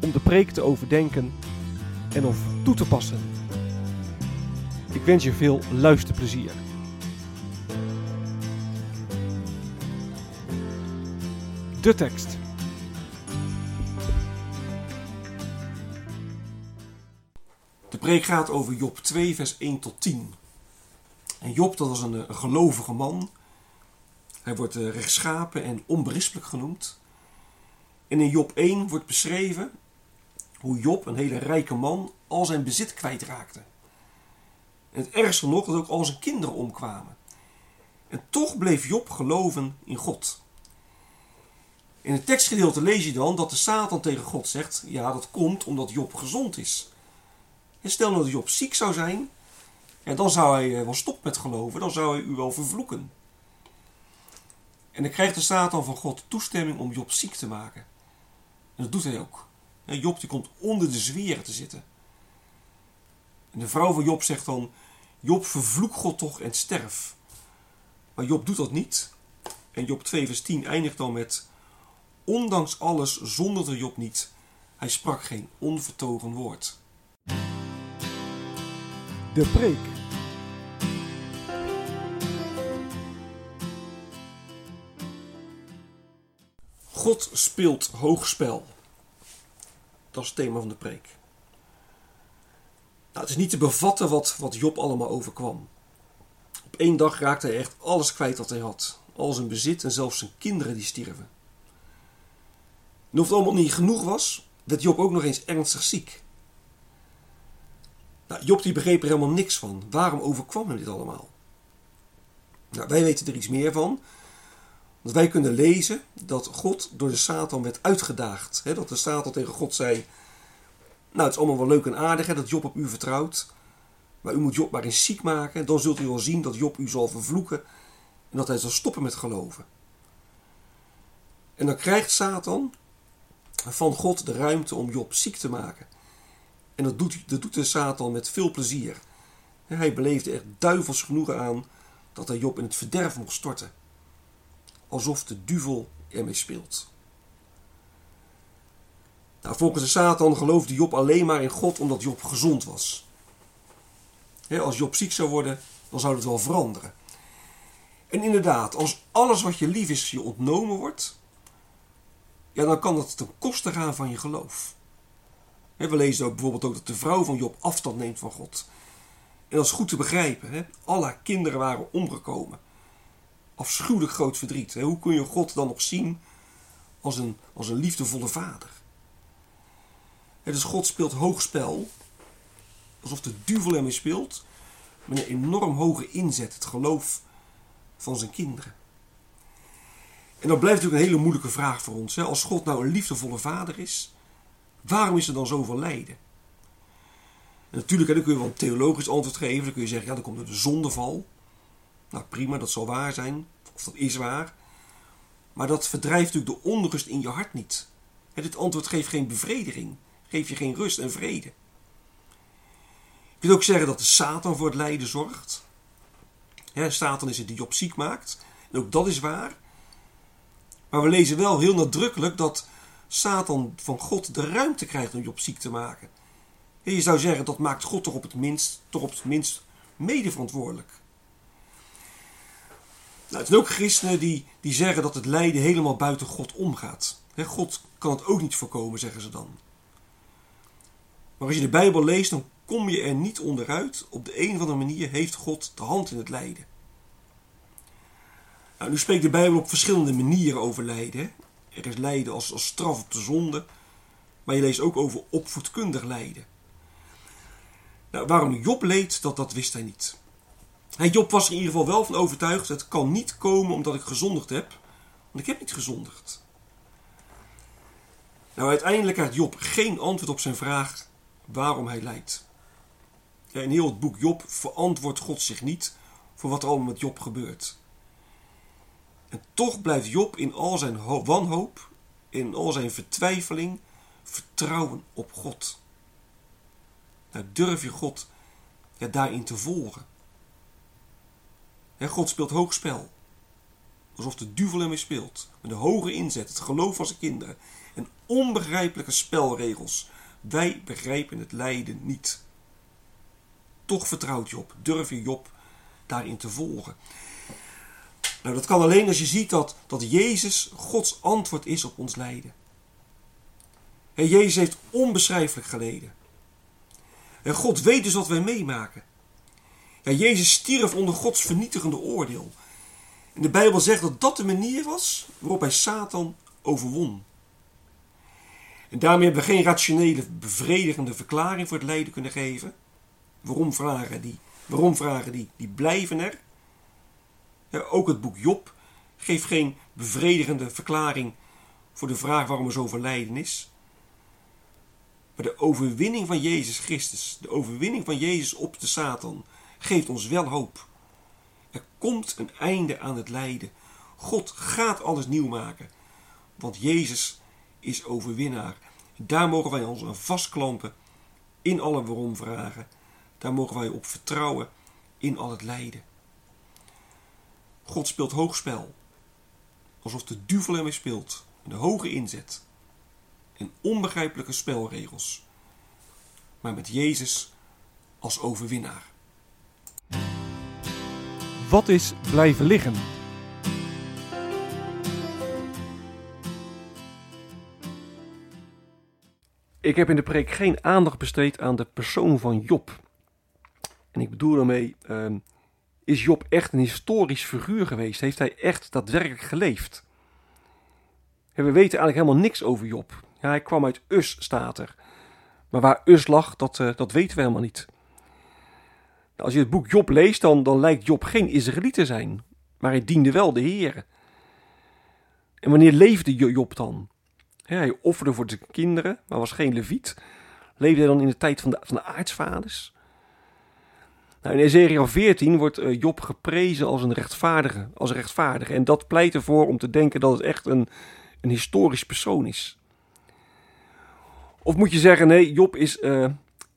om de preek te overdenken en of toe te passen. Ik wens je veel luisterplezier. De tekst. De preek gaat over Job 2, vers 1 tot 10. En Job, dat was een, een gelovige man. Hij wordt uh, rechtschapen en onberispelijk genoemd. En in Job 1 wordt beschreven hoe Job, een hele rijke man, al zijn bezit kwijtraakte. En het ergste nog, dat ook al zijn kinderen omkwamen. En toch bleef Job geloven in God. In het tekstgedeelte lees je dan dat de Satan tegen God zegt: Ja, dat komt omdat Job gezond is. En stel nou dat Job ziek zou zijn, en dan zou hij wel stoppen met geloven, dan zou hij u wel vervloeken. En dan krijgt de Satan van God toestemming om Job ziek te maken. En dat doet hij ook. Job die komt onder de zweren te zitten. En de vrouw van Job zegt dan: Job, vervloek God toch en sterf. Maar Job doet dat niet. En Job 2, vers 10 eindigt dan met: Ondanks alles zonderde Job niet. Hij sprak geen onvertogen woord. De preek. God speelt hoogspel. Is het thema van de preek. Nou, het is niet te bevatten wat, wat Job allemaal overkwam. Op één dag raakte hij echt alles kwijt wat hij had. Al zijn bezit en zelfs zijn kinderen die stierven. En of het allemaal niet genoeg was, werd Job ook nog eens ernstig ziek. Nou, Job die begreep er helemaal niks van. Waarom overkwam hem dit allemaal? Nou, wij weten er iets meer van. Want wij kunnen lezen dat God door de Satan werd uitgedaagd. He, dat de Satan tegen God zei: Nou, het is allemaal wel leuk en aardig dat Job op u vertrouwt. Maar u moet Job maar eens ziek maken. Dan zult u wel zien dat Job u zal vervloeken. En dat hij zal stoppen met geloven. En dan krijgt Satan van God de ruimte om Job ziek te maken. En dat doet, dat doet de Satan met veel plezier. Hij beleefde er duivels genoegen aan dat hij Job in het verderf mocht storten alsof de duvel ermee speelt. Nou, volgens de Satan geloofde Job alleen maar in God omdat Job gezond was. als Job ziek zou worden, dan zou het wel veranderen. En inderdaad, als alles wat je lief is je ontnomen wordt, ja, dan kan dat ten koste gaan van je geloof. we lezen ook bijvoorbeeld ook dat de vrouw van Job afstand neemt van God. En dat is goed te begrijpen. Alle kinderen waren omgekomen afschuwelijk groot verdriet. Hoe kun je God dan nog zien als een, als een liefdevolle vader? dus God speelt hoog spel, alsof de duivel ermee speelt, met een enorm hoge inzet, het geloof van zijn kinderen. En dat blijft natuurlijk een hele moeilijke vraag voor ons. Als God nou een liefdevolle vader is, waarom is er dan zoveel lijden? En natuurlijk, dan kun je wel een theologisch antwoord geven. Dan kun je zeggen, ja, dan komt er de zondeval. Nou prima, dat zal waar zijn, of dat is waar. Maar dat verdrijft natuurlijk de onrust in je hart niet. Het antwoord geeft geen bevrediging, geeft je geen rust en vrede. Je kunt ook zeggen dat de Satan voor het lijden zorgt. Satan is het die Job ziek maakt. En ook dat is waar. Maar we lezen wel heel nadrukkelijk dat Satan van God de ruimte krijgt om Job ziek te maken. je zou zeggen dat maakt God toch op het minst, toch op het minst mede verantwoordelijk. Nou, het zijn ook christenen die, die zeggen dat het lijden helemaal buiten God omgaat. God kan het ook niet voorkomen, zeggen ze dan. Maar als je de Bijbel leest, dan kom je er niet onderuit. Op de een of andere manier heeft God de hand in het lijden. Nou, nu spreekt de Bijbel op verschillende manieren over lijden. Er is lijden als, als straf op de zonde. Maar je leest ook over opvoedkundig lijden. Nou, waarom Job leed, dat, dat wist hij niet. Job was er in ieder geval wel van overtuigd: het kan niet komen omdat ik gezondigd heb, want ik heb niet gezondigd. Nou, uiteindelijk had Job geen antwoord op zijn vraag waarom hij lijdt. In heel het boek Job verantwoordt God zich niet voor wat er allemaal met Job gebeurt. En toch blijft Job in al zijn wanhoop, in al zijn vertwijfeling, vertrouwen op God. Nou, durf je God daarin te volgen. God speelt hoog spel. Alsof de duivel ermee speelt. Met een hoge inzet, het geloof van zijn kinderen. En onbegrijpelijke spelregels. Wij begrijpen het lijden niet. Toch vertrouwt Job, durf je Job daarin te volgen. Nou, dat kan alleen als je ziet dat, dat Jezus Gods antwoord is op ons lijden. En Jezus heeft onbeschrijfelijk geleden. En God weet dus wat wij meemaken. Ja, Jezus stierf onder Gods vernietigende oordeel. En de Bijbel zegt dat dat de manier was waarop hij Satan overwon. En daarmee hebben we geen rationele, bevredigende verklaring voor het lijden kunnen geven. Waarom vragen die? Waarom vragen die? Die blijven er. Ja, ook het boek Job geeft geen bevredigende verklaring voor de vraag waarom er zoveel lijden is. Maar de overwinning van Jezus Christus, de overwinning van Jezus op de Satan, geeft ons wel hoop. Er komt een einde aan het lijden. God gaat alles nieuw maken, want Jezus is overwinnaar. Daar mogen wij ons aan vastklampen in alle waarom vragen. Daar mogen wij op vertrouwen in al het lijden. God speelt hoogspel, alsof de duivel ermee speelt, met een hoge inzet en onbegrijpelijke spelregels, maar met Jezus als overwinnaar. Wat is blijven liggen? Ik heb in de preek geen aandacht besteed aan de persoon van Job. En ik bedoel daarmee, ehm, is Job echt een historisch figuur geweest? Heeft hij echt daadwerkelijk geleefd? we weten eigenlijk helemaal niks over Job. Ja, hij kwam uit Us, staat er. Maar waar Us lag, dat, uh, dat weten we helemaal niet. Als je het boek Job leest, dan, dan lijkt Job geen Israëliet te zijn. Maar hij diende wel de Heer. En wanneer leefde Job dan? hij offerde voor zijn kinderen, maar was geen leviet. Leefde hij dan in de tijd van de, van de aartsvaders? Nou, in Ezekiel 14 wordt eh, Job geprezen als een rechtvaardige, als rechtvaardige. En dat pleit ervoor om te denken dat het echt een, een historisch persoon is. Of moet je zeggen, nee, Job is uh,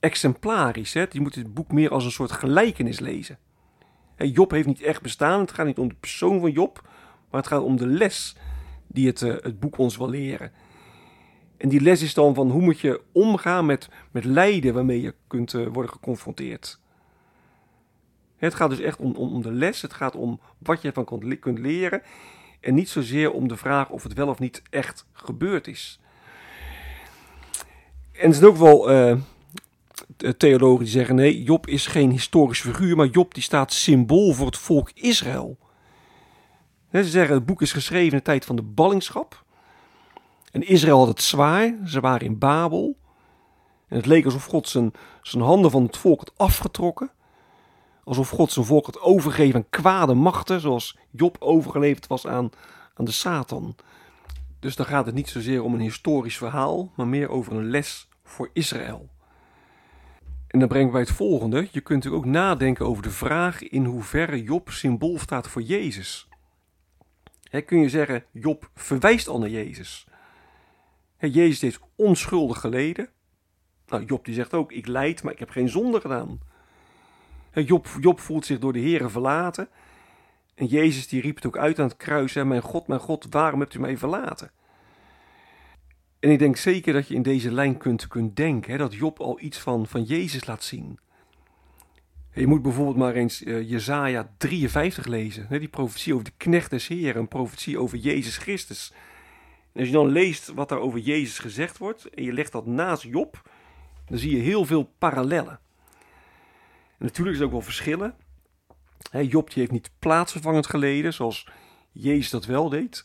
exemplarisch. Hè? Je moet het boek meer als een soort gelijkenis lezen. Job heeft niet echt bestaan. Het gaat niet om de persoon van Job, maar het gaat om de les die het, uh, het boek ons wil leren. En die les is dan van hoe moet je omgaan met, met lijden waarmee je kunt uh, worden geconfronteerd. Het gaat dus echt om, om, de les, het gaat om wat je ervan kunt leren. En niet zozeer om de vraag of het wel of niet echt gebeurd is. En er zijn ook wel uh, theologen die zeggen: nee, Job is geen historisch figuur, maar Job die staat symbool voor het volk Israël. Ze zeggen: het boek is geschreven in de tijd van de ballingschap. En Israël had het zwaar, ze waren in Babel. En het leek alsof God zijn, zijn handen van het volk had afgetrokken. Alsof God zijn volk had overgegeven aan kwade machten, zoals Job overgeleverd was aan, aan de Satan. Dus dan gaat het niet zozeer om een historisch verhaal, maar meer over een les voor Israël. En dan brengen wij het volgende. Je kunt ook nadenken over de vraag in hoeverre Job symbool staat voor Jezus. kun je zeggen, Job verwijst al naar Jezus. Jezus heeft onschuldig geleden. Nou, Job die zegt ook, ik leid, maar ik heb geen zonde gedaan. Job, Job voelt zich door de Heeren verlaten. En Jezus die riep het ook uit aan het kruis. Mijn God, mijn God, waarom hebt u mij verlaten? En ik denk zeker dat je in deze lijn kunt, kunt denken hè, dat Job al iets van, van Jezus laat zien. Je moet bijvoorbeeld maar eens uh, Jezaja 53 lezen. Hè, die profetie over de knecht des Heeren, een profetie over Jezus Christus. En als je dan leest wat daar over Jezus gezegd wordt en je legt dat naast Job, dan zie je heel veel parallellen. En natuurlijk is er ook wel verschillen. Job die heeft niet plaatsvervangend geleden, zoals Jezus dat wel deed.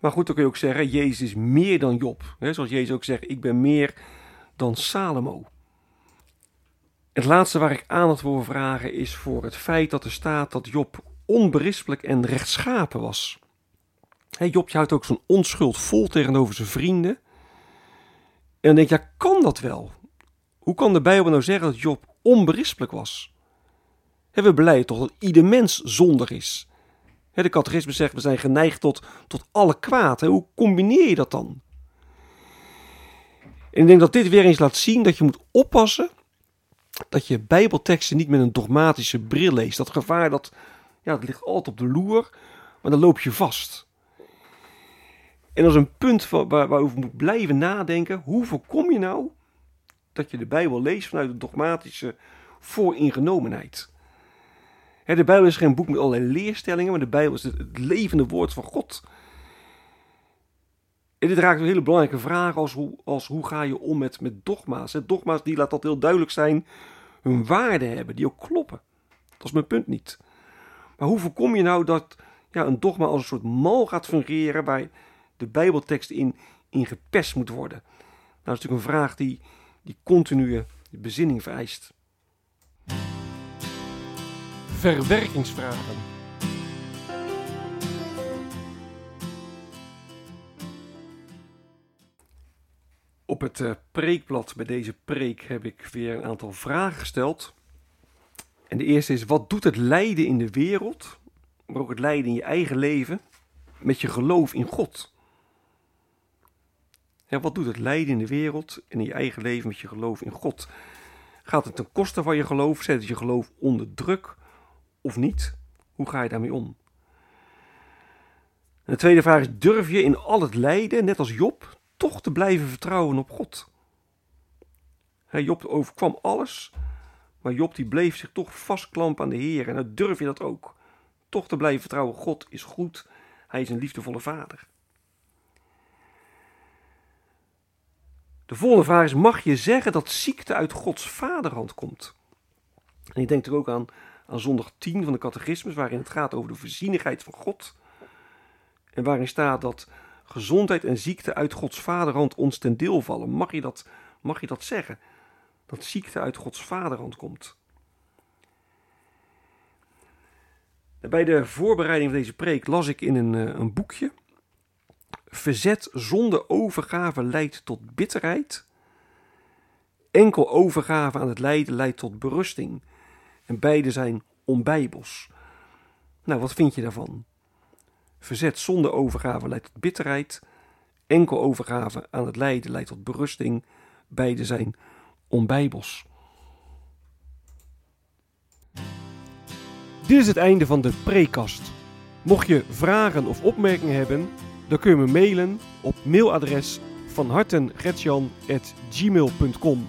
Maar goed, dan kun je ook zeggen, Jezus is meer dan Job. Zoals Jezus ook zegt, ik ben meer dan Salomo. Het laatste waar ik aandacht voor vragen is voor het feit dat er staat dat Job onberispelijk en rechtschapen was. Job houdt ook zijn onschuld vol tegenover zijn vrienden. En dan denk je, kan dat wel? Hoe kan de Bijbel nou zeggen dat Job onberispelijk was? We beleiden toch dat ieder mens zondig is. De catechisme zegt, we zijn geneigd tot, tot alle kwaad. Hoe combineer je dat dan? En ik denk dat dit weer eens laat zien dat je moet oppassen dat je bijbelteksten niet met een dogmatische bril leest. Dat gevaar, dat, ja, dat ligt altijd op de loer, maar dan loop je vast. En dat is een punt waar, waarover moet blijven nadenken. Hoe voorkom je nou dat je de Bijbel leest vanuit de dogmatische vooringenomenheid? De Bijbel is geen boek met allerlei leerstellingen, maar de Bijbel is het, levende woord van God. En dit raakt een hele belangrijke vraag als hoe, als hoe ga je om met, met dogma's. Dogma's die, laat dat heel duidelijk zijn, hun waarde hebben, die ook kloppen. Dat is mijn punt niet. Maar hoe voorkom je nou dat ja, een dogma als een soort mal gaat fungeren waar de Bijbeltekst in, in gepest moet worden? Nou, dat is natuurlijk een vraag die, die continue bezinning vereist. Verwerkingsvragen. Op het uh, preekblad bij deze preek heb ik weer een aantal vragen gesteld. En de eerste is: wat doet het lijden in de wereld, maar ook het lijden in je eigen leven, met je geloof in God? Ja, wat doet het lijden in de wereld en in je eigen leven met je geloof in God? Gaat het ten koste van je geloof? Zet het je geloof onder druk of niet? Hoe ga je daarmee om? De tweede vraag is: durf je in al het lijden, net als Job, toch te blijven vertrouwen op God. Job overkwam alles, maar Job die bleef zich toch vastklampen aan de Heer. En dan durf je dat ook. Toch te blijven vertrouwen, God is goed, hij is een liefdevolle vader. De volgende vraag is, mag je zeggen dat ziekte uit Gods vaderhand komt? En ik denk er ook aan, aan zondag 10 van de catechismus, waarin het gaat over de voorzienigheid van God. En waarin staat dat gezondheid en ziekte uit Gods vaderhand ons ten deel vallen. Mag je dat, mag je dat zeggen? Dat ziekte uit Gods vaderhand komt. Bij de voorbereiding van deze preek las ik in een, eh, een boekje. Verzet zonder overgave leidt tot bitterheid. Enkel overgave aan het lijden leidt tot berusting. En beide zijn onbijbels. Nou, wat vind je daarvan? Verzet zonder overgave leidt tot bitterheid. Enkel overgave aan het lijden leidt tot berusting. Beide zijn onbijbels. Dit is het einde van de prekast. Mocht je vragen of opmerkingen hebben, dan kun je me mailen op mailadres van hartengretjan.gmail.com